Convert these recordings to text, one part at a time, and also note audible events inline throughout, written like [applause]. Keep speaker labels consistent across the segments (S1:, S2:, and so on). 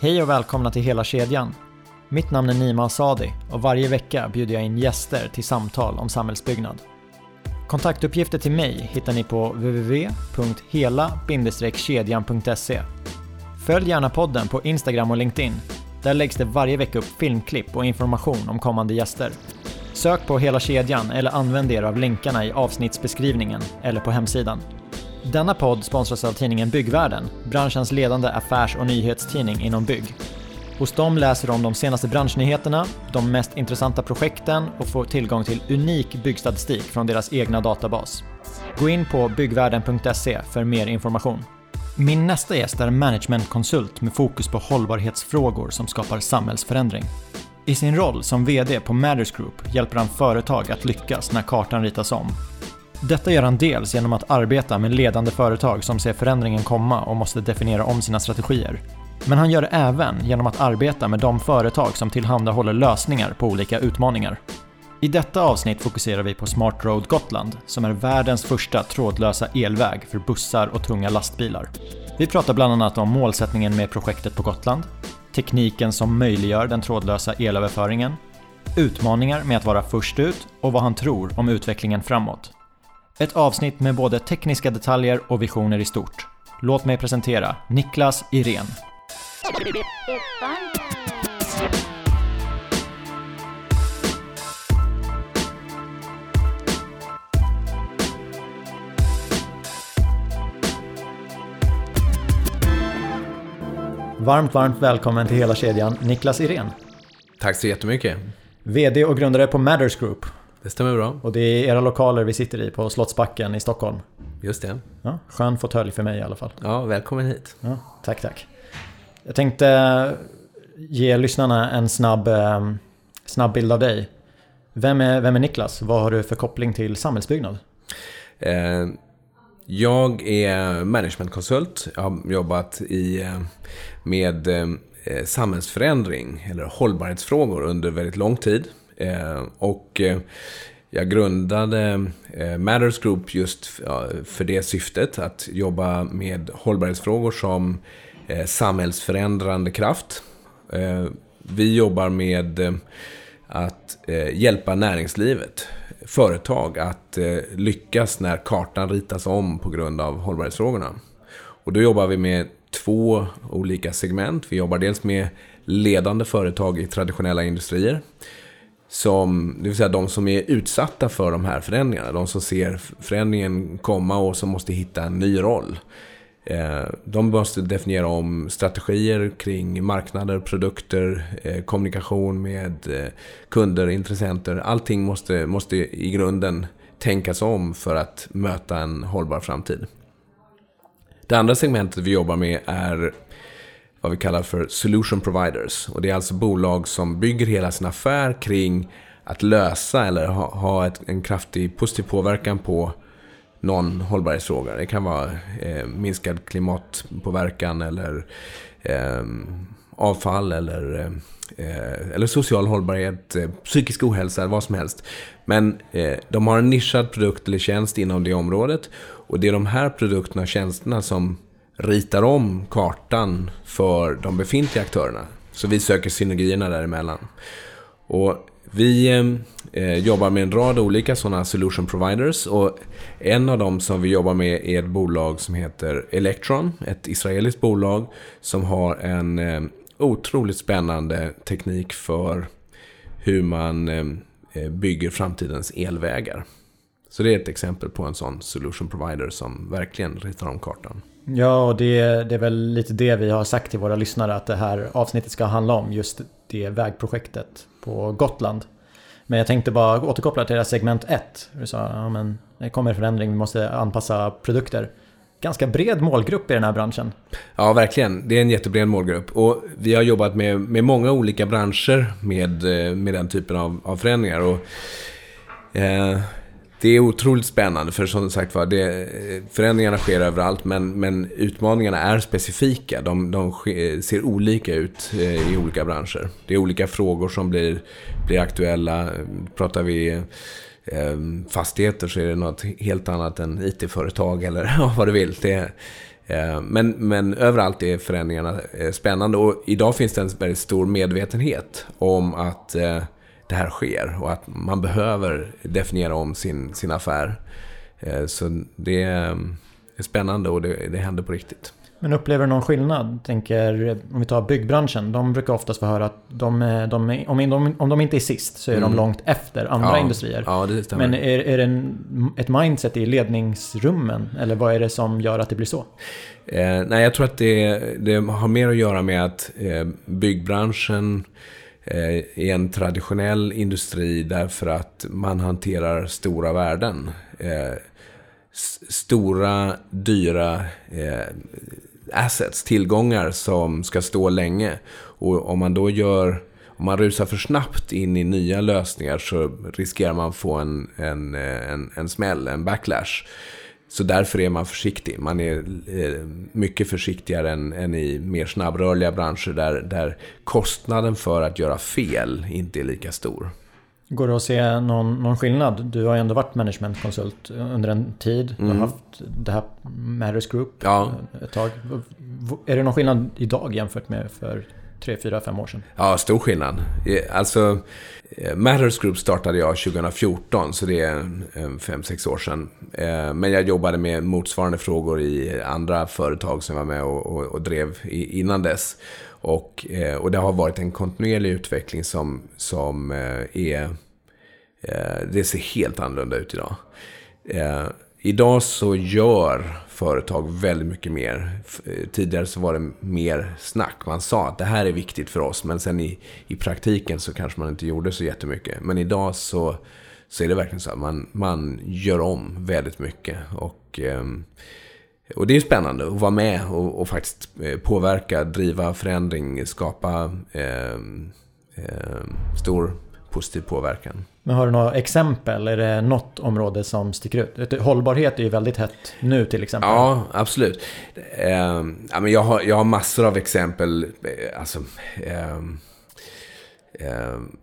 S1: Hej och välkomna till Hela kedjan. Mitt namn är Nima Asadi och varje vecka bjuder jag in gäster till samtal om samhällsbyggnad. Kontaktuppgifter till mig hittar ni på www.hela-kedjan.se. Följ gärna podden på Instagram och LinkedIn. Där läggs det varje vecka upp filmklipp och information om kommande gäster. Sök på Hela kedjan eller använd er av länkarna i avsnittsbeskrivningen eller på hemsidan. Denna podd sponsras av tidningen Byggvärlden, branschens ledande affärs och nyhetstidning inom bygg. Hos dem läser du om de senaste branschnyheterna, de mest intressanta projekten och får tillgång till unik byggstatistik från deras egna databas. Gå in på byggvärlden.se för mer information. Min nästa gäst är managementkonsult med fokus på hållbarhetsfrågor som skapar samhällsförändring. I sin roll som VD på Matters Group hjälper han företag att lyckas när kartan ritas om detta gör han dels genom att arbeta med ledande företag som ser förändringen komma och måste definiera om sina strategier. Men han gör det även genom att arbeta med de företag som tillhandahåller lösningar på olika utmaningar. I detta avsnitt fokuserar vi på Smart Road Gotland, som är världens första trådlösa elväg för bussar och tunga lastbilar. Vi pratar bland annat om målsättningen med projektet på Gotland, tekniken som möjliggör den trådlösa elöverföringen, utmaningar med att vara först ut och vad han tror om utvecklingen framåt. Ett avsnitt med både tekniska detaljer och visioner i stort. Låt mig presentera Niklas Irén. Varmt, varmt välkommen till hela kedjan Niklas Irén.
S2: Tack så jättemycket.
S1: VD och grundare på Matters Group.
S2: Det stämmer bra.
S1: Och det är era lokaler vi sitter i på Slottsbacken i Stockholm.
S2: Just det.
S1: Ja, skön fåtölj för mig i alla fall.
S2: Ja, välkommen hit.
S1: Ja, tack, tack. Jag tänkte ge lyssnarna en snabb, eh, snabb bild av dig. Vem är, vem är Niklas? Vad har du för koppling till samhällsbyggnad?
S2: Eh, jag är managementkonsult. Jag har jobbat i, eh, med samhällsförändring eller hållbarhetsfrågor under väldigt lång tid. Eh, och eh, jag grundade eh, Matters Group just för det syftet, att jobba med hållbarhetsfrågor som samhällsförändrande kraft. Vi jobbar med att hjälpa näringslivet, företag, att lyckas när kartan ritas om på grund av hållbarhetsfrågorna. Och då jobbar vi med två olika segment. Vi jobbar dels med ledande företag i traditionella industrier som, det vill säga de som är utsatta för de här förändringarna. De som ser förändringen komma och som måste hitta en ny roll. Eh, de måste definiera om strategier kring marknader, produkter, eh, kommunikation med eh, kunder, intressenter. Allting måste, måste i grunden tänkas om för att möta en hållbar framtid. Det andra segmentet vi jobbar med är vad vi kallar för solution providers. Och det är alltså bolag som bygger hela sin affär kring att lösa eller ha, ha ett, en kraftig positiv påverkan på någon hållbarhetsfråga. Det kan vara eh, minskad klimatpåverkan eller eh, avfall eller, eh, eller social hållbarhet, eh, psykisk ohälsa, vad som helst. Men eh, de har en nischad produkt eller tjänst inom det området. Och det är de här produkterna och tjänsterna som ritar om kartan för de befintliga aktörerna. Så vi söker synergierna däremellan. Och vi eh, eh, jobbar med en rad olika sådana solution providers. Och en av dem som vi jobbar med är ett bolag som heter Electron. Ett israeliskt bolag som har en eh, otroligt spännande teknik för hur man eh, eh bygger framtidens elvägar. Så det är ett exempel på en sån solution provider som verkligen ritar om kartan.
S1: Ja, och det, det, är väl lite det vi har sagt till våra lyssnare att det här avsnittet ska handla om. Just det vägprojektet på Gotland. Men jag tänkte bara återkoppla till det här segment 1. Du sa ja, men det kommer förändring, vi måste anpassa produkter. Ganska bred målgrupp i den här branschen.
S2: Ja, verkligen. Det är en jättebred målgrupp. Och vi har jobbat med, med många olika branscher med, eh, med den typen av, av förändringar. Och, eh, det är otroligt spännande för som sagt var, det, förändringarna sker överallt men, men utmaningarna är specifika. De, de ser olika ut eh, i olika branscher. Det är olika frågor som blir, blir aktuella. Pratar vi eh, fastigheter så är det något helt annat än IT-företag eller [laughs] vad du vill. Det, Eh, men, men överallt är förändringarna eh, spännande och idag finns det en väldigt stor medvetenhet om att eh, det här sker och att man behöver definiera om sin, sin affär. Så det är spännande och det, det händer på riktigt.
S1: Men upplever du någon skillnad? Tänker, om vi tar byggbranschen. De brukar oftast få höra att de, de, om, de, om de inte är sist så är mm. de långt efter andra
S2: ja,
S1: industrier.
S2: Ja.
S1: Men är, är det en, ett mindset i ledningsrummen? Eller vad är det som gör att det blir så?
S2: Eh, nej, jag tror att det, det, har mer att göra med att eh, byggbranschen Eh, i en traditionell industri därför att man hanterar stora värden. Eh, stora, dyra eh, assets, tillgångar som ska stå länge. Och om man då gör om man rusar för snabbt in i nya lösningar så riskerar man få en, en, en, en smäll, en backlash. Så därför är man försiktig. Man är eh, mycket försiktigare än, än, i mer snabbrörliga branscher där, där kostnaden för att göra fel inte är lika stor.
S1: Går det att se någon, någon skillnad? Du har ju ändå varit managementkonsult under en tid. Du har mm. haft det här Matters Group
S2: ja.
S1: ett tag. Är det någon skillnad idag jämfört med för tre, fyra, fem år sedan?
S2: Ja, stor skillnad. Alltså, eh, Matters Group startade jag 2014, så det är eh, fem, sex år sedan. Eh, men jag jobbade med motsvarande frågor i andra företag som jag var med och, och, och drev innan dess. Och, och det har varit en kontinuerlig utveckling som, som är... Det ser helt annorlunda ut idag. Idag så gör företag väldigt mycket mer. Eh, tidigare så var det mer snack. Man sa att det här är viktigt för oss. Men sen i, i praktiken så kanske man inte gjorde så jättemycket. Men idag så, så är det verkligen så att man, man gör om väldigt mycket. Och, ehm, och det är spännande att vara med och, och faktiskt eh, påverka, driva förändring, skapa eh, eh, stor positiv påverkan.
S1: Men har du några exempel? Är det något område som sticker ut? Hållbarhet är ju väldigt hett nu till exempel.
S2: Ja, absolut. Ehm, jag, har, jag har massor av exempel. Eh, alltså, ehm, ehm,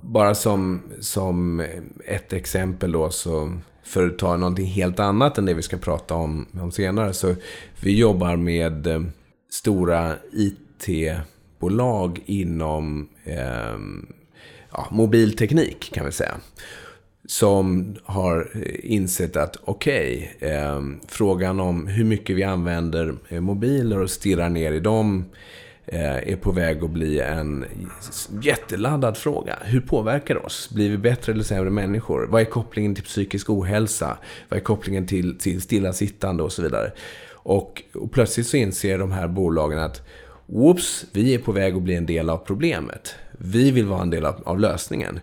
S2: bara som, som ett exempel då så för att ta någonting helt annat än det vi ska prata om, om senare. Så vi jobbar med eh, stora IT-bolag inom ja, mobilteknik kan vi säga. Som har insett att okej, okay, eh, frågan om hur mycket vi använder eh, mobiler och stirrar ner i dem eh, är på väg att bli en jätteladdad fråga. Hur påverkar det oss? Blir vi bättre eller sämre människor? Vad är kopplingen till psykisk ohälsa? Vad är kopplingen till, till stillasittande och så vidare? Och, och plötsligt så inser de här bolagen att Whoops, vi är på väg att bli en del av problemet. Vi vill vara en del av, av lösningen.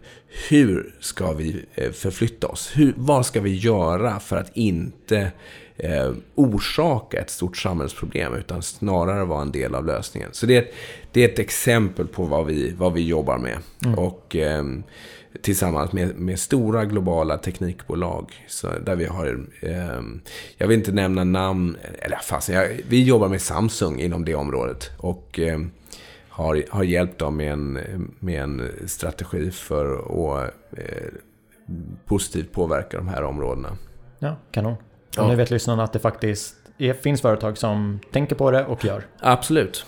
S2: Hur ska vi eh, förflytta oss? Hur, vad ska vi göra för att inte eh, orsaka ett stort samhällsproblem utan snarare vara en del av lösningen? Så det är ett, det är ett exempel på vad vi, vad vi jobbar med. Mm. Och eh, tillsammans med, med stora globala teknikbolag. Så där vi har, eh, jag vill inte nämna namn, eller fasen, jag, vi jobbar med Samsung inom det området. Och eh, har, har hjälpt dem med en, med en strategi för att eh, positivt påverka de här områdena.
S1: Ja, kanon. Ja. nu vet lyssnarna att det faktiskt är, finns företag som tänker på det och gör.
S2: Absolut.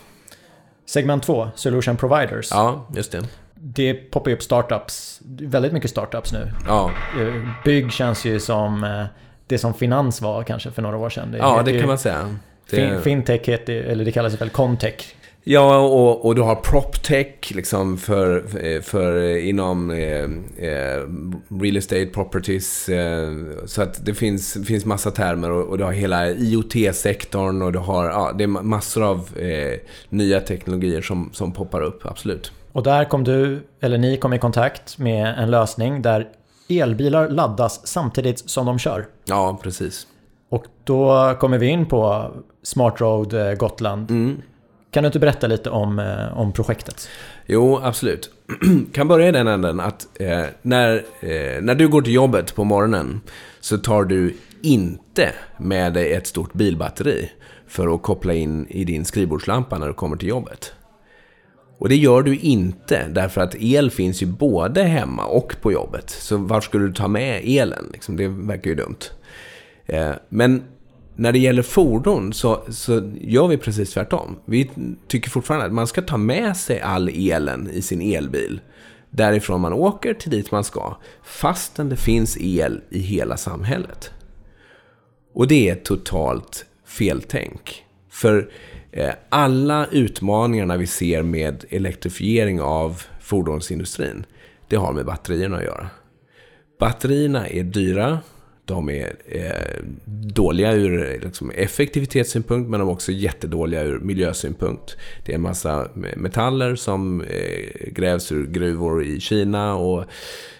S1: Segment 2, Solution Providers.
S2: Ja, just det.
S1: Det poppar upp startups, väldigt mycket startups nu.
S2: Ja.
S1: Eh, bygg känns ju som eh, det som finans var kanske för några år sedan.
S2: Det ja, det kan man säga.
S1: Det... Fintech heter, eller det kallas väl Contech
S2: Ja, och, och du har PropTech liksom för, för inom eh, eh, real estate properties. Eh, så att det finns, finns massa termer och, och du har hela IoT-sektorn och du har ja, det är massor av eh, nya teknologier som, som poppar upp, absolut.
S1: Och där kom du, eller ni kom i kontakt med en lösning där elbilar laddas samtidigt som de kör.
S2: Ja, precis.
S1: Och då kommer vi in på Smart Road eh, Gotland.
S2: Mm.
S1: Kan du inte berätta lite om, eh, om projektet?
S2: Jo, absolut. [clears throat] kan börja i den änden att eh, när, eh, när du går till jobbet på morgonen så tar du inte med dig ett stort bilbatteri för att koppla in i din skrivbordslampa när du kommer till jobbet. Och det gör du inte därför att el finns ju både hemma och på jobbet. Så varför skulle du ta med elen? Liksom, det verkar ju dumt. Eh, men när det gäller fordon så, så gör vi precis tvärtom. Vi tycker fortfarande att man ska ta med sig all elen i sin elbil. Därifrån man åker till dit man ska. Fastän det finns el i hela samhället. Och det är totalt feltänk. För eh, alla utmaningarna vi ser med elektrifiering av fordonsindustrin, det har med batterierna att göra. Batterierna är dyra, de är eh, dåliga ur liksom, effektivitetssynpunkt men de är också jättedåliga ur miljösynpunkt. Det är en massa metaller som eh, grävs ur gruvor i Kina och,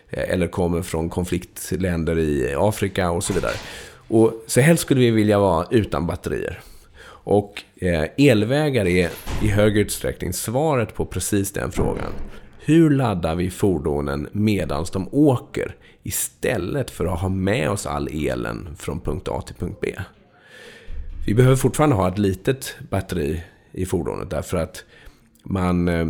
S2: eh, eller kommer från konfliktländer i Afrika och så vidare. Och, så helst skulle vi vilja vara utan batterier. Och eh, elvägar är i hög utsträckning svaret på precis den frågan. Hur laddar vi fordonen medan de åker istället för att ha med oss all elen från punkt A till punkt B? Vi behöver fortfarande ha ett litet batteri i fordonet därför att man eh,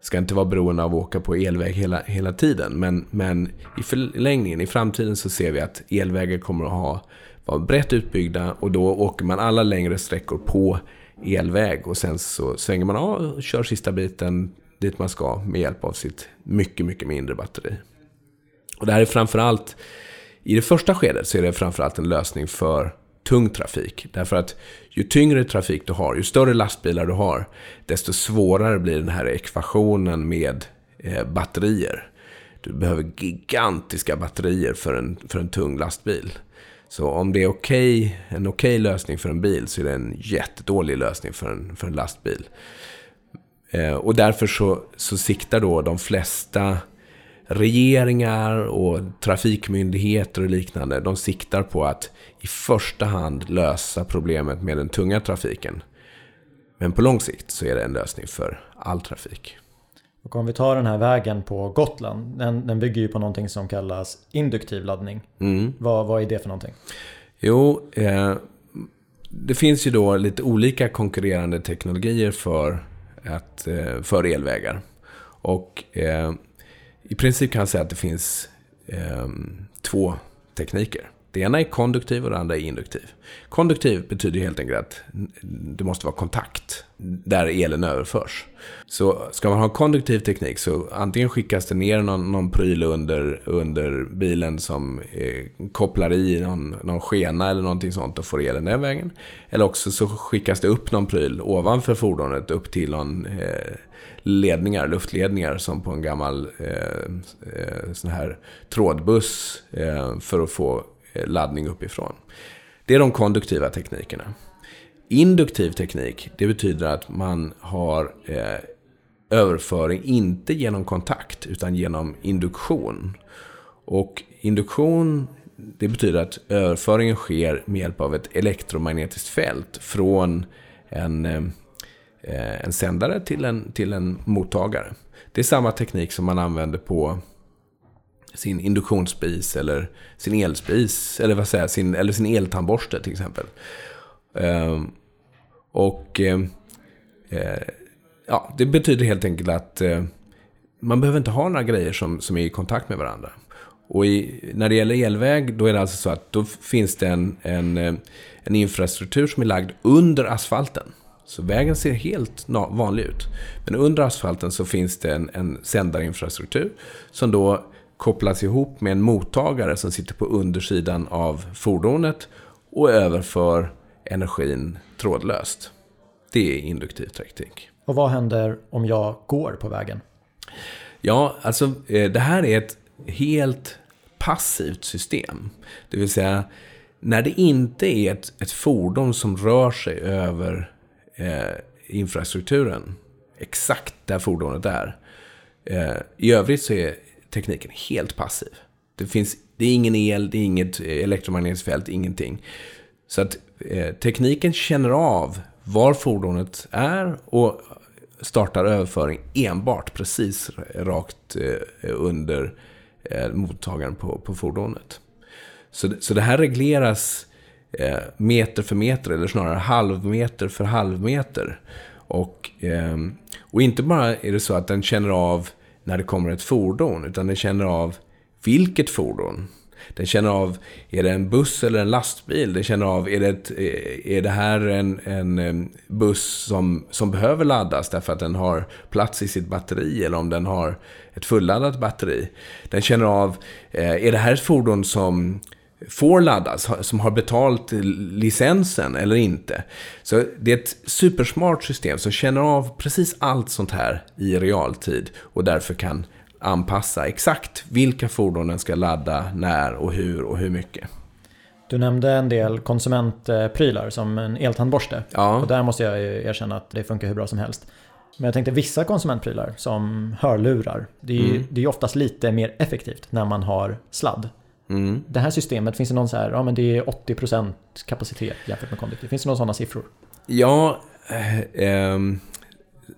S2: ska inte vara beroende av att åka på elväg hela, hela tiden. Men, men i förlängningen, i framtiden så ser vi att elvägar kommer att ha, vara brett utbyggda och då åker man alla längre sträckor på elväg och sen så svänger man av och kör sista biten dit man ska med hjälp av sitt mycket, mycket mindre batteri. Och det här är framförallt, i det första skedet så är det framförallt en lösning för tung trafik. Därför att ju tyngre trafik du har, ju större lastbilar du har, desto svårare blir den här ekvationen med eh, batterier. Du behöver gigantiska batterier för en, för en tung lastbil. Så om det är okay, en okej okay lösning för en bil så är det en jättedålig lösning för en, för en lastbil. Eh, och därför så, så siktar då de flesta regeringar och trafikmyndigheter och liknande, de siktar på att i första hand lösa problemet med den tunga trafiken. Men på lång sikt så är det en lösning för all trafik.
S1: Och om vi tar den här vägen på Gotland, den, den bygger ju på någonting som kallas induktiv laddning. Mm. Vad, vad är det för någonting?
S2: Jo, eh, det finns ju då lite olika konkurrerande teknologier för, att, eh, för elvägar. Och eh, i princip kan jag säga att det finns eh, två tekniker. Det ena är konduktiv och det andra är induktiv. Konduktiv betyder helt enkelt att det måste vara kontakt där elen överförs. Så ska man ha konduktiv teknik så antingen skickas det ner någon, någon pryl under, under bilen som eh, kopplar i någon, någon skena eller någonting sånt och får elen den vägen. Eller också så skickas det upp någon pryl ovanför fordonet upp till någon eh, ledningar, luftledningar som på en gammal eh, eh, sån här trådbuss eh, för att få Eh, laddning uppifrån. Det är de konduktiva teknikerna. Induktiv teknik, det betyder att man har eh, överföring inte genom kontakt utan genom induktion. Och induktion, det betyder att överföringen sker med hjälp av ett elektromagnetiskt fält från en eh, en sändare till en, till en mottagare. Det är samma teknik som man använder på sin induktionsspis eller sin elspis eller vad säger sin, eller sin eltandborste till exempel. Ehm, och ehm, eh, ja, det betyder helt enkelt att eh, man behöver inte ha några grejer som, som är i kontakt med varandra. Och i, när det gäller elväg, då är det alltså så att då finns det en, en, eh, en infrastruktur som är lagd under asfalten. Så vägen ser helt vanlig ut. Men under asfalten så finns det en, en sändarinfrastruktur som då kopplas ihop med en mottagare som sitter på undersidan av fordonet och överför energin trådlöst. Det är induktiv teknik.
S1: Och vad händer om jag går på vägen?
S2: Ja, alltså eh, det här är ett helt passivt system. Det vill säga, när det inte är ett, ett fordon som rör sig över eh, infrastrukturen. Exakt där fordonet är. Eh, I övrigt så är tekniken helt passiv. Det, finns, det är ingen el, det är inget eh, elektromagnetiskt fält, ingenting. Så att eh, tekniken känner av var fordonet är och startar överföring enbart precis rakt eh, under eh, mottagaren på, på fordonet. Så, så det här regleras eh, meter för meter, eller snarare halvmeter för halvmeter. Och, eh, och inte bara är det så att den känner av när det kommer ett fordon, utan den känner av vilket fordon. Den känner av, är det en buss eller en lastbil? Den känner av, är det, ett, eh, är det här en, en buss som, som behöver laddas därför att den har plats i sitt batteri eller om den har ett fulladdat batteri? Den känner av, eh, är det här ett fordon som får laddas, som har betalt licensen eller inte. Så det är ett supersmart system som känner av precis allt sånt här i realtid och därför kan anpassa exakt vilka fordon den ska ladda, när och hur och hur mycket.
S1: Du nämnde en del konsumentprylar som en eltandborste. Ja. Och där måste jag erkänna att det funkar hur bra som helst. Men jag tänkte vissa konsumentprylar som hörlurar. Det är ju mm. det är oftast lite mer effektivt när man har sladd. Mm. Det här systemet, finns det någon så här, ja men det är 80% kapacitet jämfört med konduktiv. Finns det några sådana siffror?
S2: Ja, eh, ehm,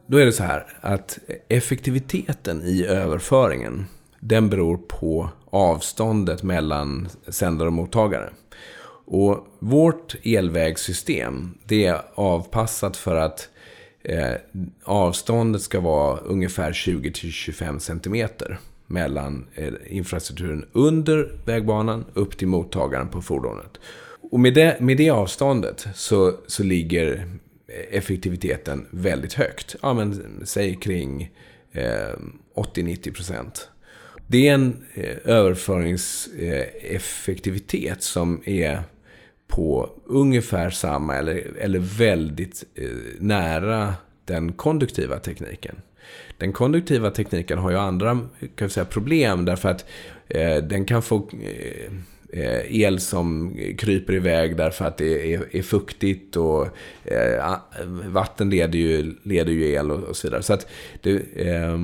S2: då är det så här att effektiviteten i överföringen, den beror på avståndet mellan sändare och mottagare. Och vårt elvägssystem, det är avpassat för att eh, avståndet ska vara ungefär 20-25 cm mellan eh, infrastrukturen under vägbanan upp till mottagaren på fordonet. Och med det, med det avståndet så, så ligger eh, effektiviteten väldigt högt. Ja, men säg kring eh, 80-90 procent. Det är en eh, överföringseffektivitet eh, som är på ungefär samma eller, eller väldigt eh, nära den konduktiva tekniken. Den konduktiva tekniken har ju andra kan säga, problem därför att eh, den kan få eh, eh, el som kryper iväg därför att det är, är fuktigt och eh, vatten leder ju, leder ju el och, och så vidare. Så att det, eh,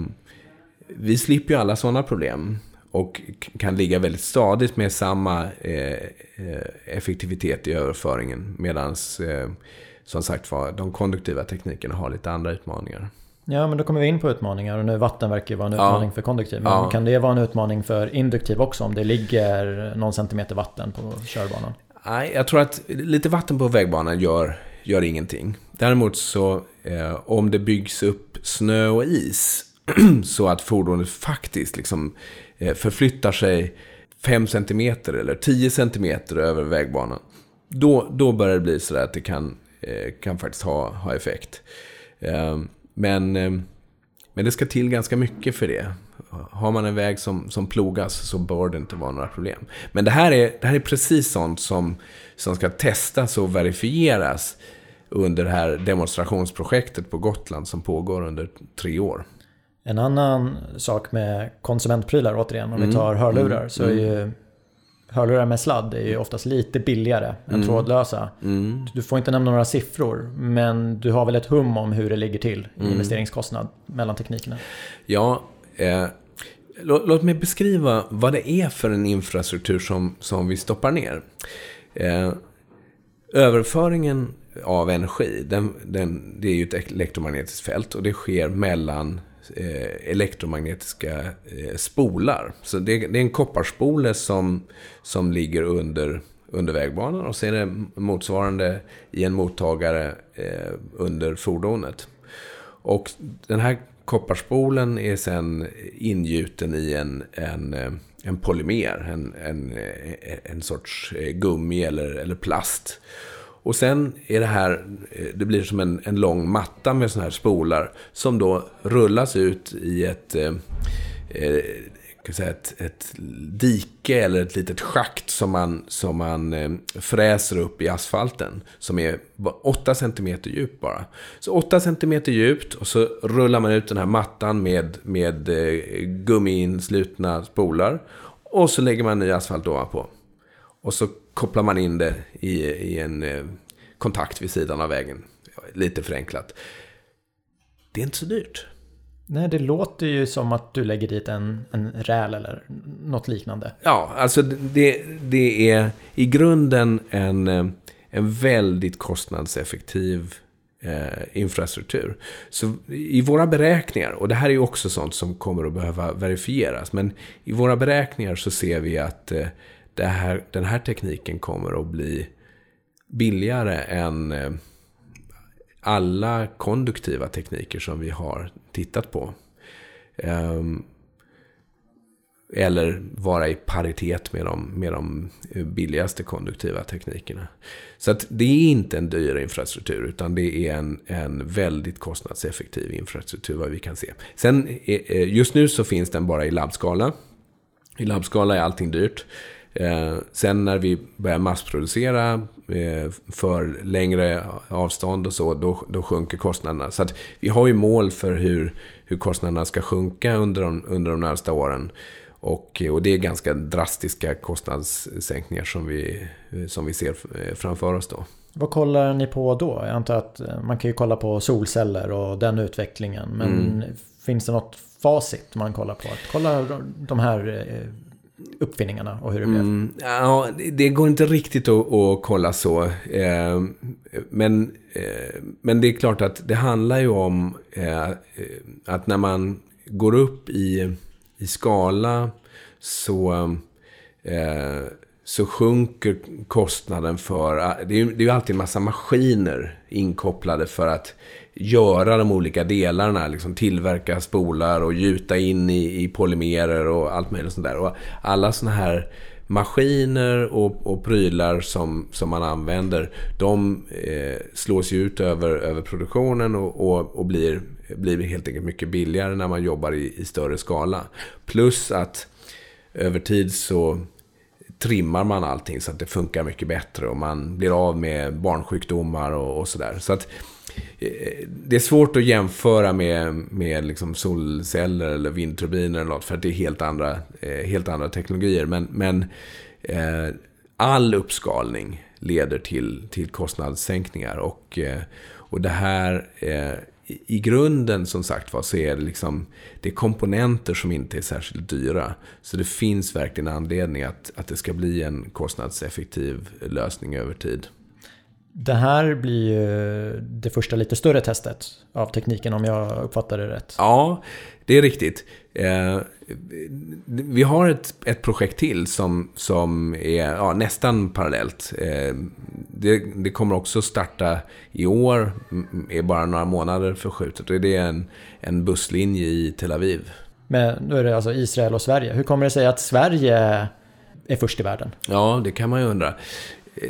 S2: vi slipper ju alla sådana problem och kan ligga väldigt stadigt med samma eh, eh effektivitet i överföringen medan eh, som sagt var de konduktiva teknikerna har lite andra utmaningar.
S1: Ja, men då kommer vi in på utmaningar och nu vatten verkar ju vara en utmaning ja. för konduktiv. Men ja. kan det vara en utmaning för induktiv också om det ligger någon centimeter vatten på körbanan?
S2: Nej, jag tror att lite vatten på vägbanan gör, gör ingenting. Däremot så eh, om det byggs upp snö och is [clears throat] så att fordonet faktiskt liksom eh, förflyttar sig 5 cm eller 10 cm över vägbanan. Då, då börjar det bli så att det kan, eh, kan faktiskt ha, ha effekt. Men, eh, men det ska till ganska mycket för det. Har man en väg som, som plogas så bör det inte vara några problem. Men det här är, det här är precis sånt som, som ska testas och verifieras under det här demonstrationsprojektet på Gotland som pågår under tre år.
S1: En annan sak med konsumentprylar återigen, om mm, vi tar hörlurar, mm, så är ju mm hörlurar med sladd är ju oftast lite billigare än mm. trådlösa. Mm. Du får inte nämna några siffror, men du har väl ett hum om hur det ligger till i mm. investeringskostnad mellan teknikerna?
S2: Ja, eh, låt, låt, mig beskriva vad det är för en infrastruktur som, som vi stoppar ner. Eh, överföringen av energi, den, den, det är ju ett elektromagnetiskt fält och det sker mellan Eh, elektromagnetiska eh, spolar. Så det, är en kopparspole som, som ligger under, under vägbanan och så är det motsvarande i en mottagare eh, under fordonet. Och den här kopparspolen är sen ingjuten i en, en, en polymer, en, en, en sorts gummi eller, eller plast. Och sen är det här, eh, det blir som en, en lång matta med sådana här spolar som då rullas ut i ett, eh, eh kan säga ett, ett dike eller ett litet schakt som man, som man eh, fräser upp i asfalten. Som är 8 cm djup bara. Så 8 cm djupt och så rullar man ut den här mattan med, med eh, gummiinslutna spolar. Och så lägger man ny asfalt ovanpå. Och så kopplar man in det i, i en eh, kontakt vid sidan av vägen. Lite förenklat. Det är inte så dyrt.
S1: Nej, det låter ju som att du lägger dit en, en räl eller något liknande.
S2: Ja, alltså det, det är i grunden en, eh, en väldigt kostnadseffektiv eh, infrastruktur. Så i våra beräkningar, och det här är ju också sånt som kommer att behöva verifieras, men i våra beräkningar så ser vi att eh, här, den här tekniken kommer att bli billigare än eh, alla konduktiva tekniker som vi har tittat på. Ehm, eller vara i paritet med de, med de eh, billigaste konduktiva teknikerna. Så att det är inte en dyr infrastruktur, utan det är en, en väldigt kostnadseffektiv infrastruktur, vad vi kan se. Sen, eh, just nu så finns den bara i labbskala. I labbskala är allting dyrt. Eh, sen när vi börjar massproducera eh, för längre avstånd och så, då, då sjunker kostnaderna. Så att vi har ju mål för hur, hur kostnaderna ska sjunka under de, under de närmsta åren. Och, och det är ganska drastiska kostnadssänkningar som vi, som vi ser eh, framför oss då.
S1: Vad kollar ni på då? Jag antar att eh, man kan ju kolla på solceller och den utvecklingen. Men mm. finns det något facit man kollar på? Att kolla de här eh, uppfinningarna och hur det blev? Mm,
S2: ja, det går inte riktigt att, att kolla så. Eh, men, eh, men det är klart att det handlar ju om eh, att när man går upp i, i skala så, eh, så sjunker kostnaden för... Det är ju alltid en massa maskiner inkopplade för att göra de olika delarna. Liksom tillverka spolar och gjuta in i, i polymerer och allt möjligt sånt där. Och alla såna här maskiner och, och prylar som, som man använder, de eh, slås ju ut över, över produktionen och, och, och, blir, blir helt enkelt mycket billigare när man jobbar i, i större skala. Plus att över tid så trimmar man allting så att det funkar mycket bättre och man blir av med barnsjukdomar och, och sådär. Så att det är svårt att jämföra med, med liksom solceller eller vindturbiner eller något, för att det är helt andra, eh, helt andra teknologier. Men, men eh, all uppskalning leder till, till kostnadssänkningar. Och, eh, och det här, i grunden som sagt var, så är det, liksom, det är komponenter som inte är särskilt dyra. Så det finns verkligen anledning att, att det ska bli en kostnadseffektiv lösning över tid.
S1: Det här blir ju det första lite större testet av tekniken om jag uppfattar det rätt.
S2: Ja, det är riktigt. Eh, vi har ett, ett projekt till som, som är ja, nästan parallellt. Eh, det, det, kommer också starta i år, är bara några månader förskjutet. Det är en, en busslinje i Tel Aviv.
S1: Men då är det alltså Israel och Sverige. Hur kommer det sig att Sverige är först i världen?
S2: Ja, det kan man ju undra. Eh,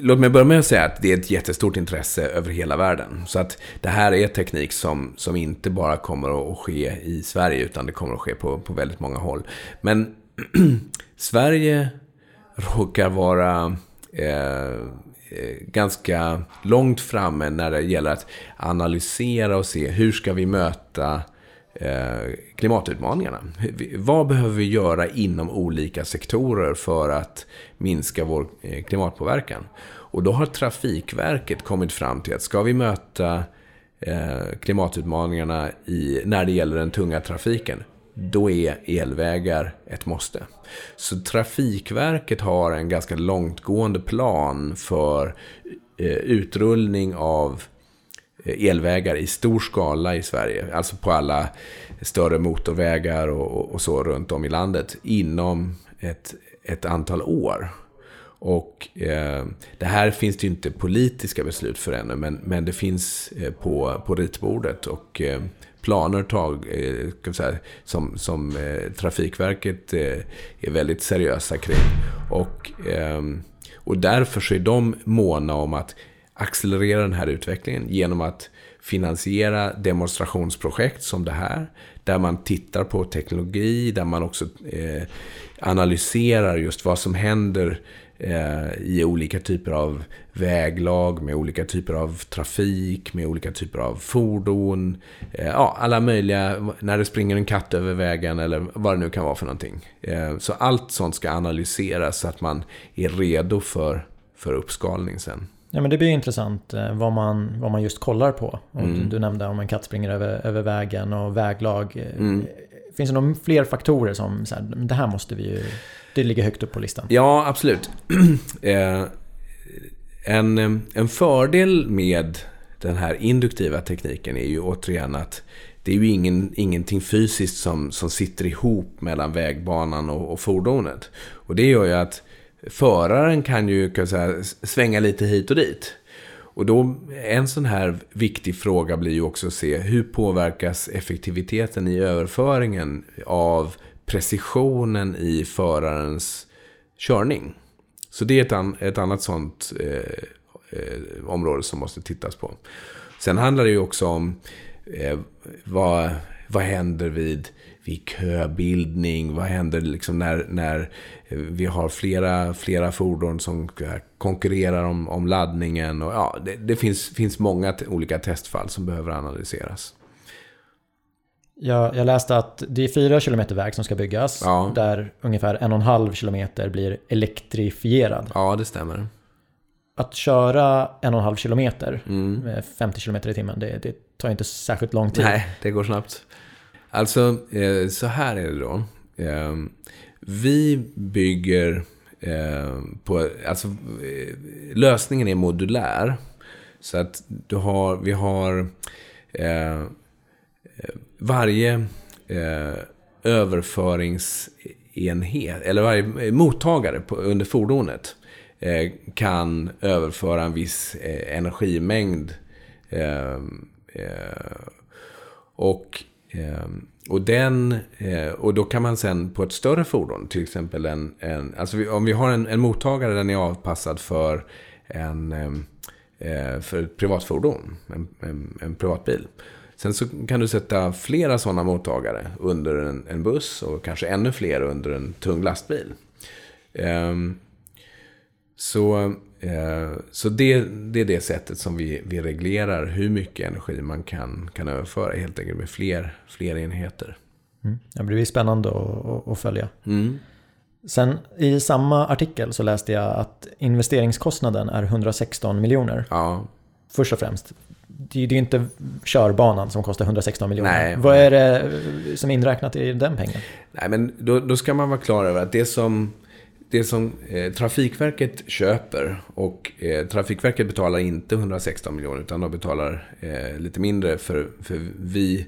S2: låt mig börja med att säga att det är ett jättestort intresse över hela världen. Så att det här är teknik som, som inte bara kommer att ske i Sverige, utan det kommer att ske på, på väldigt många håll. Men [clears throat] Sverige råkar vara eh, eh, ganska långt framme när det gäller att analysera och se hur ska vi möta Eh, Eh, klimatutmaningarna. Vad behöver vi göra inom olika sektorer för att minska vår eh, klimatpåverkan? Och då har Trafikverket kommit fram till att ska vi möta eh, klimatutmaningarna i, när det gäller den tunga trafiken, då är elvägar ett måste. Så Trafikverket har en ganska långtgående plan för utrullning av Eh, elvägar i stor skala i Sverige. Alltså på alla större motorvägar och, och så runt om i landet inom ett, ett antal år. Och eh, det här finns det ju inte politiska beslut för ännu, men, men det finns eh, på, på ritbordet. Och eh, planer tag, eh, säga, som, som eh, Trafikverket eh, är väldigt seriösa kring. Och, ehm, och därför så är de måna om att accelerera den här utvecklingen genom att finansiera demonstrationsprojekt som det här. Där man tittar på teknologi, där man också eh, analyserar just vad som händer eh, i olika typer av väglag, med olika typer av trafik, med olika typer av fordon. Eh, ja, alla möjliga, när det springer en katt över vägen eller vad det nu kan vara för någonting. Eh, så allt sånt ska analyseras så att man är redo för, för uppskalning sen.
S1: Ja men det blir intressant eh, vad man, vad man just kollar på. Mm. Du nämnde om en katt springer över, över vägen och väglag. Eh, mm. Finns det några fler faktorer som så här, det här måste vi ju... Det ligger högt upp på listan.
S2: Ja, absolut. [clears throat] Eh, en, en fördel med den här induktiva tekniken är ju återigen att det är ju ingen, ingenting fysiskt som, som sitter ihop mellan vägbanan och, och fordonet. Och det gör ju att föraren kan ju kan säga, svänga lite hit och dit. Och då, en sån här viktig fråga blir ju också att se hur påverkas effektiviteten i överföringen av precisionen i förarens körning. Så det är ett, an, ett annat sånt eh, eh, område som måste tittas på. Sen handlar det ju också om eh, vad, vad händer vid, vid köbildning? Vad händer liksom när, när vi har flera, flera fordon som konkurrerar om, om laddningen? Och, ja, det, det finns, finns många olika testfall som behöver analyseras.
S1: Jag, jag, läste att det är fyra kilometer väg som ska byggas.
S2: Ja.
S1: Där ungefär en och en halv kilometer blir elektrifierad.
S2: Ja, det stämmer.
S1: Att köra en och en halv kilometer
S2: Mm.
S1: med 50 kilometer i timmen, det, det tar inte särskilt lång tid.
S2: Nej, det går snabbt. Alltså, eh, så här är det då. Ehm, vi bygger eh, på... Alltså, eh, lösningen är modulär. Så att du har, vi har... Varje överföringsenhet, eller varje mottagare under fordonet kan överföra en viss energimängd. Ehm, och, Ehm, och, den, eh, och då kan man sen på ett större fordon, till exempel en... en alltså vi, om vi har en, en mottagare, den är avpassad för en ehm, eh, för ett privatfordon, en, en, en privatbil. Sen så kan du sätta flera sådana mottagare under en, en, buss och kanske ännu fler under en tung lastbil. Ehm, så uh, så det, det är det sättet som vi, vi reglerar hur mycket energi man kan, kan överföra helt enkelt med fler, fler enheter.
S1: Mm. Det blir spännande att, att följa.
S2: Mm.
S1: Sen i samma artikel så läste jag att investeringskostnaden är 116 miljoner.
S2: Ja.
S1: Först och främst, det är ju inte körbanan som kostar 116 miljoner.
S2: Nej.
S1: Vad är det som är inräknat i den pengen?
S2: Nej, men då, då ska man vara klar över att det som, det som eh, Trafikverket köper och eh, Trafikverket betalar inte 116 miljoner utan de betalar eh, lite mindre för, för vi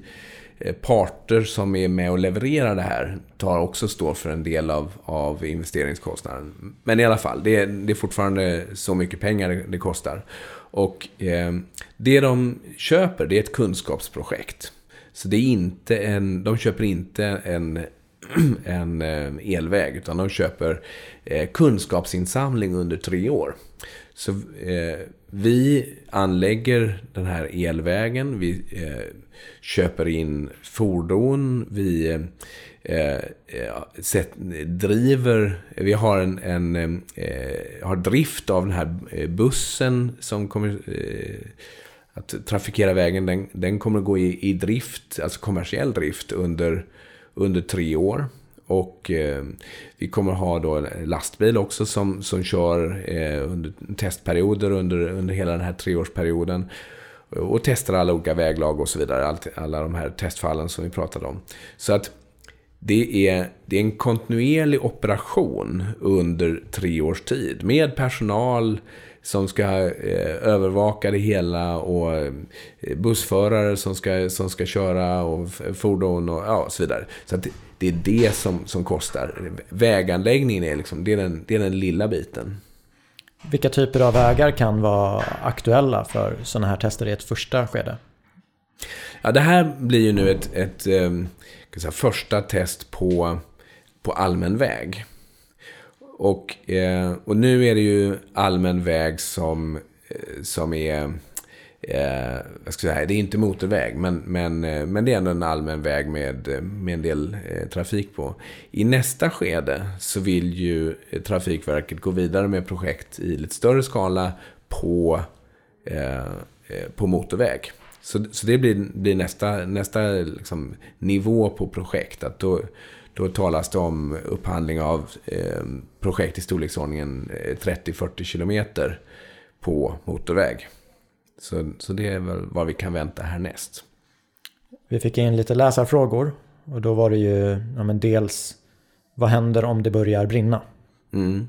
S2: eh, parter som är med och levererar det här tar också står för en del av, av investeringskostnaden. Men i alla fall, det, det är fortfarande så mycket pengar det, det kostar. Och eh, det de köper, det är ett kunskapsprojekt. Så det är inte en, de köper inte en, [clears throat] en eh, elväg, utan de köper eh, kunskapsinsamling under tre år. Så eh, vi anlägger den här elvägen, vi eh, köper in fordon, vi eh, eh set, driver, vi har en, en har drift av den här bussen som kommer att trafikera vägen. Den, den kommer att gå i, i drift, alltså kommersiell drift under, under tre år. Och eh, vi kommer ha då en lastbil också som, som kör eh, under testperioder under, under hela den här treårsperioden. Och testar alla olika väglag och så vidare. Allt, alla de här testfallen som vi pratade om. Så att det är, det är en kontinuerlig operation under tre års tid. Med personal som ska eh, övervaka det hela och eh, bussförare som ska, som ska köra och fordon och ja, så vidare. Så det, det, är det som, som kostar. Väganläggningen är, liksom, det är, den, det är den lilla biten.
S1: Vilka typer av vägar kan vara aktuella för sådana här tester i ett första skede?
S2: Ja, det här blir ju nu ett, ett, ett säga, första test på, på allmän väg. Och, eh, och nu är det ju allmän väg som, eh, som är... Eh, vad ska jag säga, det är inte motorväg, men, men, eh, men det är ändå en allmän väg med, med en del eh, trafik på. I nästa skede så vill ju eh, Trafikverket gå vidare med projekt i lite större skala på, eh, eh, på motorväg. Så, så det blir, blir nästa, nästa liksom, nivå på projekt. Att då, då talas det om upphandling av eh, projekt i storleksordningen 30-40 eh, kilometer på motorväg. Så, så det är väl vad vi kan vänta härnäst.
S1: Vi fick in lite läsarfrågor och då var det ju ja, men dels vad händer om det börjar brinna?
S2: Mm.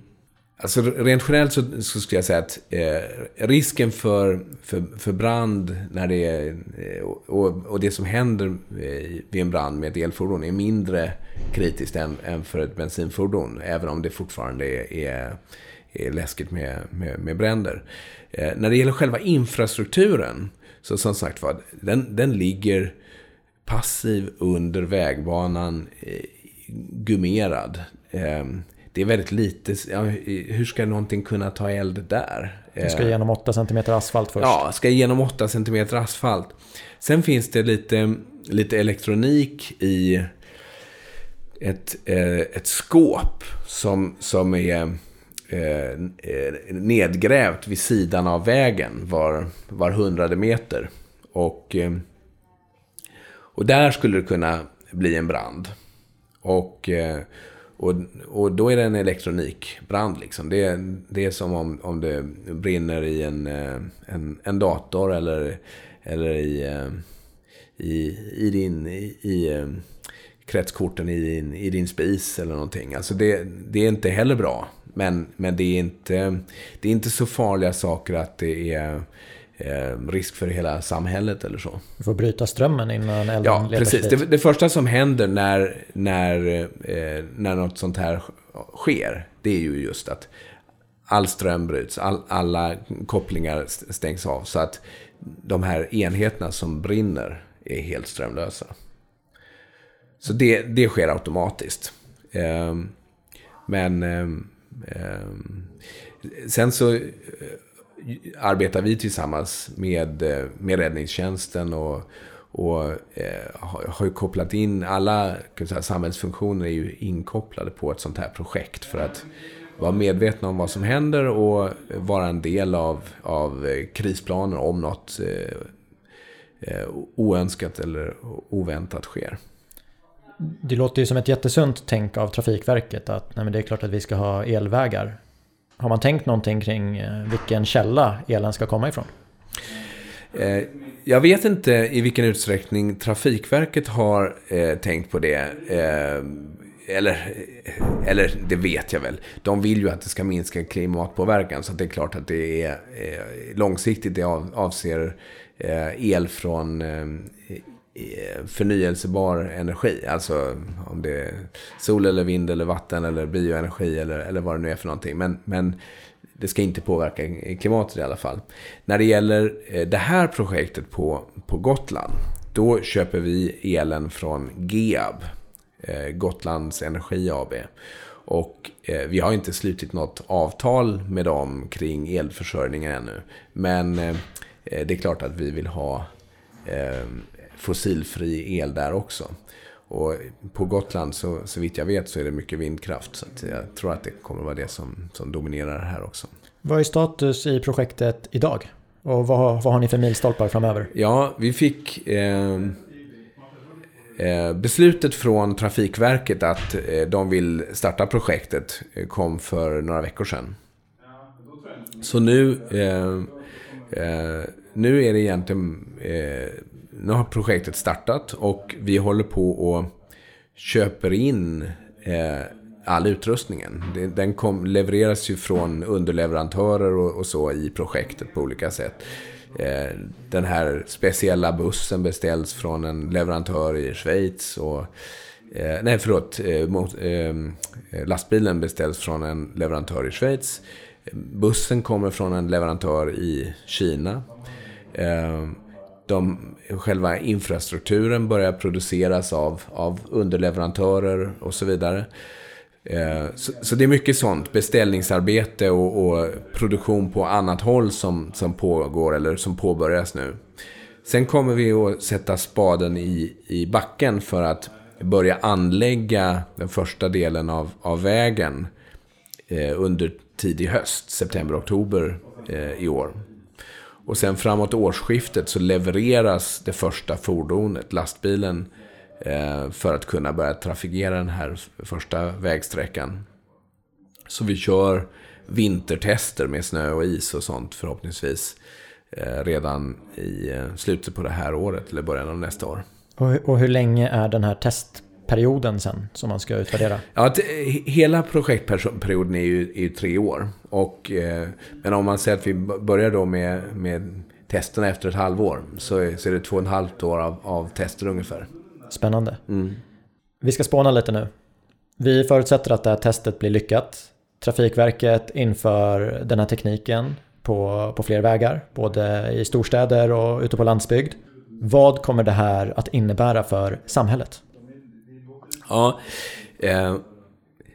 S2: Alltså rent generellt så, så skulle jag säga att eh, risken för, för, för brand när det är, eh, och, och det som händer eh, vid en brand med ett elfordon är mindre kritiskt än, än för ett bensinfordon. Även om det fortfarande är, är, är läskigt med, med, med bränder. Eh, när det gäller själva infrastrukturen, så som sagt var, den, den ligger passiv under vägbanan eh, gummerad. Ehm, Eh, det är väldigt lite, ja, hur ska någonting kunna ta eld där?
S1: Det ska igenom 8 cm asfalt först.
S2: Ja, ska igenom 8 cm asfalt. Sen finns det lite, lite elektronik i ett, eh, ett skåp som, som är eh, nedgrävt vid sidan av vägen var, var hundrade meter. Och, eh, och där skulle det kunna bli en brand. Och, eh, och, och då är det en elektronikbrand. Liksom. Det, det är som om, om det brinner i en, eh, en, en dator eller, eller i, eh, i, i din... I, i eh, kretskorten i din, i din spis eller någonting. Alltså det, det är inte heller bra. Men, men det, är inte, det är inte så farliga saker att det är risk för hela samhället eller så.
S1: Du får bryta strömmen innan elden
S2: Ja, precis. Det, det, första som händer när, när, eh, när något sånt här sker, det är ju just att all ström bryts, all, alla kopplingar stängs av. Så att de här enheterna som brinner är helt strömlösa. Så det, det sker automatiskt. Eh, men ehm, ehm, sen så eh, arbetar vi tillsammans med, eh, med räddningstjänsten och, och eh, har ju kopplat in alla säga, samhällsfunktioner är ju inkopplade på ett sånt här projekt för att vara medvetna om vad som händer och vara en del av, av eh, krisplaner om något eh, eh, oönskat eller oväntat sker.
S1: Det låter ju som ett jättesunt tänk av Trafikverket att nej, men det är klart att vi ska ha elvägar. Har man tänkt någonting kring eh, vilken källa elen ska komma ifrån?
S2: Eh, jag vet inte i vilken utsträckning Trafikverket har eh, tänkt på det. Eh, eller, eller det vet jag väl. De vill ju att det ska minska klimatpåverkan. Så det är klart att det är långsiktigt. Det avser el från Eh, förnyelsebar energi. Alltså om det är sol eller vind eller vatten eller bioenergi eller, eller vad det nu är för någonting. Men, men det ska inte påverka klimatet i alla fall. När det gäller eh, det här projektet på, på Gotland. Då köper vi elen från GEAB. Eh, Gotlands Energi AB. Och eh, vi har inte slutit något avtal med dem kring elförsörjningen ännu. Men det är klart att vi vill ha fossilfri el där också. Och på Gotland, så, så vitt jag vet, så är det mycket vindkraft. Så jag tror att det kommer vara det som, som dominerar här också.
S1: Vad är status i projektet idag? Och vad, vad har ni för milstolpar framöver?
S2: Ja, vi fick eh, eh, beslutet från Trafikverket att eh, de vill starta projektet eh, kom för några veckor sedan. Så nu, eh, nu är det egentligen nu har projektet startat och vi håller på och köper in eh, all utrustningen. Den kom, levereras ju från underleverantörer och, och, så i projektet på olika sätt. Eh, den här speciella bussen beställs från en leverantör i Schweiz. Och, eh, nej, förlåt. Eh, mot, eh, lastbilen beställs från en leverantör i Schweiz. Bussen kommer från en leverantör i Kina. Eh, de, själva infrastrukturen börjar produceras av, av underleverantörer och så vidare. Eh, så, så, det är mycket sånt, beställningsarbete och, och, produktion på annat håll som, som pågår eller som påbörjas nu. Sen kommer vi att sätta spaden i, i backen för att börja anlägga den första delen av, av vägen eh, under tidig höst, september-oktober eh, i år. Och sen framåt årsskiftet så levereras det första fordonet, lastbilen, eh, för att kunna börja trafikera den här första vägsträckan. Så vi kör vintertester med snö och is och sånt förhoppningsvis eh, redan i eh, slutet på det här året eller början av nästa år.
S1: Och hur länge är den här test perioden sen som man ska utvärdera?
S2: Ja, hela projektperioden är ju, är ju tre år. Och, eh, men om man säger att vi börjar då med, med testerna efter ett halvår så är, så är det två och ett halvt år av, av tester ungefär.
S1: Spännande. Mm. Vi ska spåna lite nu. Vi förutsätter att det här testet blir lyckat. Trafikverket inför den här tekniken på, på fler vägar, både i storstäder och ute på landsbygd. Vad kommer det här att innebära för samhället?
S2: Ja, Eh,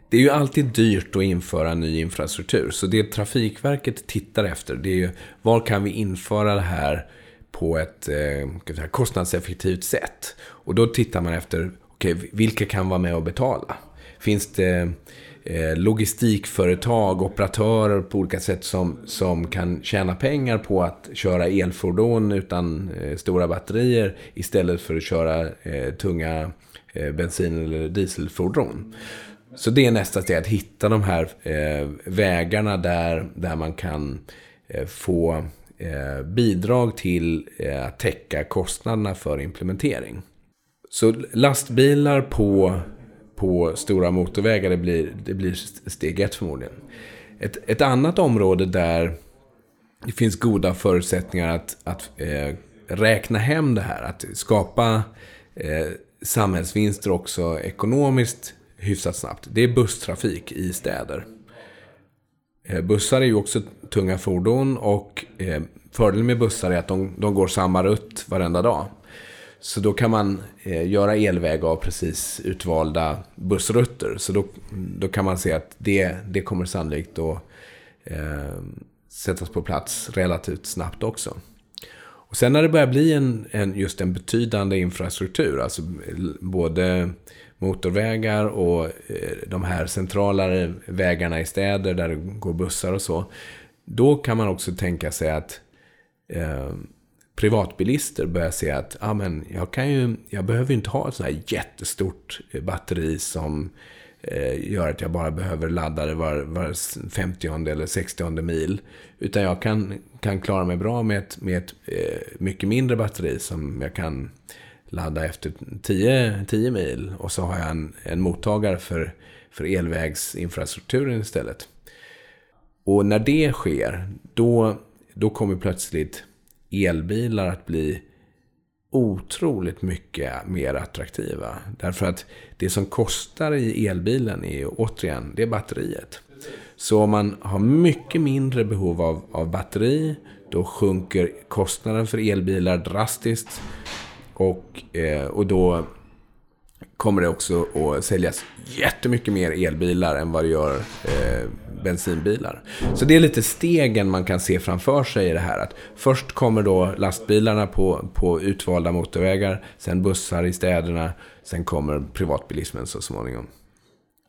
S2: det är ju alltid dyrt att införa ny infrastruktur. Så det Trafikverket tittar efter det är ju var kan vi införa det här på ett eh, kostnadseffektivt sätt. Och då tittar man efter okay, vilka kan vara med och betala. Finns det eh, logistikföretag, operatörer på olika sätt som, som kan tjäna pengar på att köra elfordon utan eh, stora batterier istället för att köra eh, tunga Eh, bensin eller dieselfordon. Så det är nästa steg, att hitta de här eh, vägarna där, där man kan eh, få bidrag till att täcka kostnaderna för implementering. Så lastbilar på, på stora motorvägar, det blir, det blir steg ett förmodligen. Ett, ett annat område där det finns goda förutsättningar att, att eh, räkna hem det här, att skapa eh, samhällsvinster också ekonomiskt hyfsat snabbt. Det är busstrafik i städer. Eh, bussar är ju också tunga fordon och eh, fördelen med bussar är att de, de går samma rutt varenda dag. Så då kan man eh, göra elväg av precis utvalda bussrutter. Så då, då kan man se att det, det kommer sannolikt att eh, sättas på plats relativt snabbt också. Och sen när det börjar bli en, en, just en betydande infrastruktur, alltså både motorvägar och eh, de här centralare vägarna i städer där det går bussar och så. Då kan man också tänka sig att eh, privatbilister börjar se att ah, men jag, kan ju, jag behöver inte ha ett sånt här jättestort eh, batteri som eh, gör att jag bara behöver ladda det var, var 50 eller 60 mil. Utan jag kan, kan klara mig bra med ett, med ett eh, mycket mindre batteri som jag kan ladda efter 10, 10 mil. Och så har jag en, en mottagare för, för elvägsinfrastrukturen istället. Och när det sker, då, då kommer plötsligt elbilar att bli otroligt mycket mer attraktiva. Därför att det som kostar i elbilen är ju återigen, det är batteriet. Så om man har mycket mindre behov av, av batteri, då sjunker kostnaden för elbilar drastiskt. Och, eh, och då kommer det också att säljas jättemycket mer elbilar än vad det gör eh, bensinbilar. Så det är lite stegen man kan se framför sig i det här. Att först kommer då lastbilarna på, på utvalda motorvägar, sen bussar i städerna, sen kommer privatbilismen så småningom.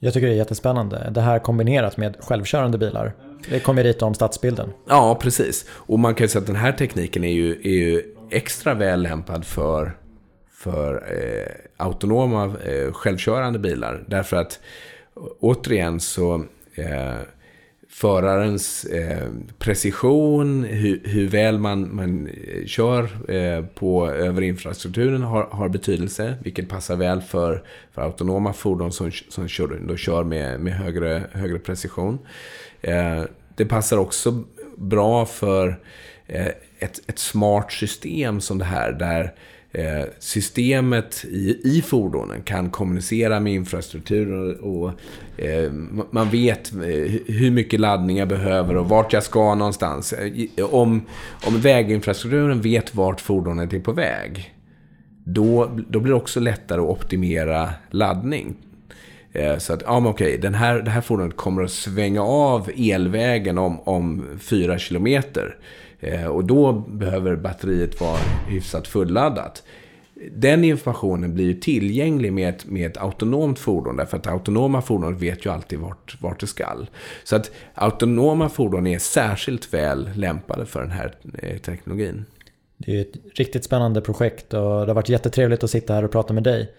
S1: Jag tycker det är jättespännande. Det här kombinerat med självkörande bilar. Det kommer rita om stadsbilden.
S2: Ja, precis. Och man kan ju säga att den här tekniken är ju, är ju extra väl lämpad för för eh, autonoma eh, självkörande bilar. Därför att återigen så eh, förarens eh, precision, hur, hur, väl man, man eh, kör eh, på, över infrastrukturen har, har betydelse. Vilket passar väl för, för autonoma fordon som, som kör, då kör med, med högre, högre precision. Eh, det passar också bra för eh, ett, ett smart system som det här. där Eh, Eh, systemet i, i fordonen kan kommunicera med infrastrukturen och, och eh, man vet eh, hur mycket laddning jag behöver och vart jag ska någonstans. Eh, om, om väginfrastrukturen vet vart fordonet är på väg, då, då blir det också lättare att optimera laddning. Så att, ja men okej, den här, det här fordonet kommer att svänga av elvägen om, om fyra kilometer. Eh, och då behöver batteriet vara hyfsat fulladdat. Den informationen blir ju tillgänglig med ett, med ett autonomt fordon. Därför att autonoma fordon vet ju alltid vart, vart det skall. Så att autonoma fordon är särskilt väl lämpade för den här eh, teknologin.
S1: Det är ett riktigt spännande projekt och det har varit jättetrevligt att sitta här och prata med dig.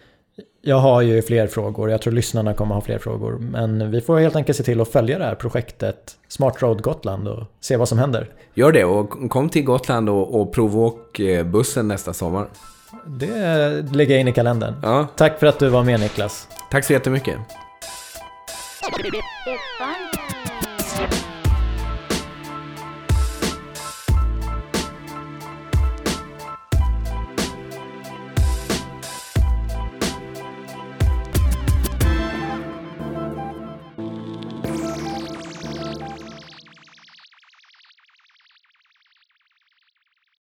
S1: Jag har ju fler frågor, jag tror lyssnarna kommer ha fler frågor. Men vi får helt enkelt se till att följa det här projektet Smart Road Gotland och se vad som händer.
S2: Gör det och kom till Gotland och, och provåk eh, bussen nästa sommar.
S1: Det lägger jag in i kalendern. Ja. Tack för att du var med Niklas.
S2: Tack så jättemycket.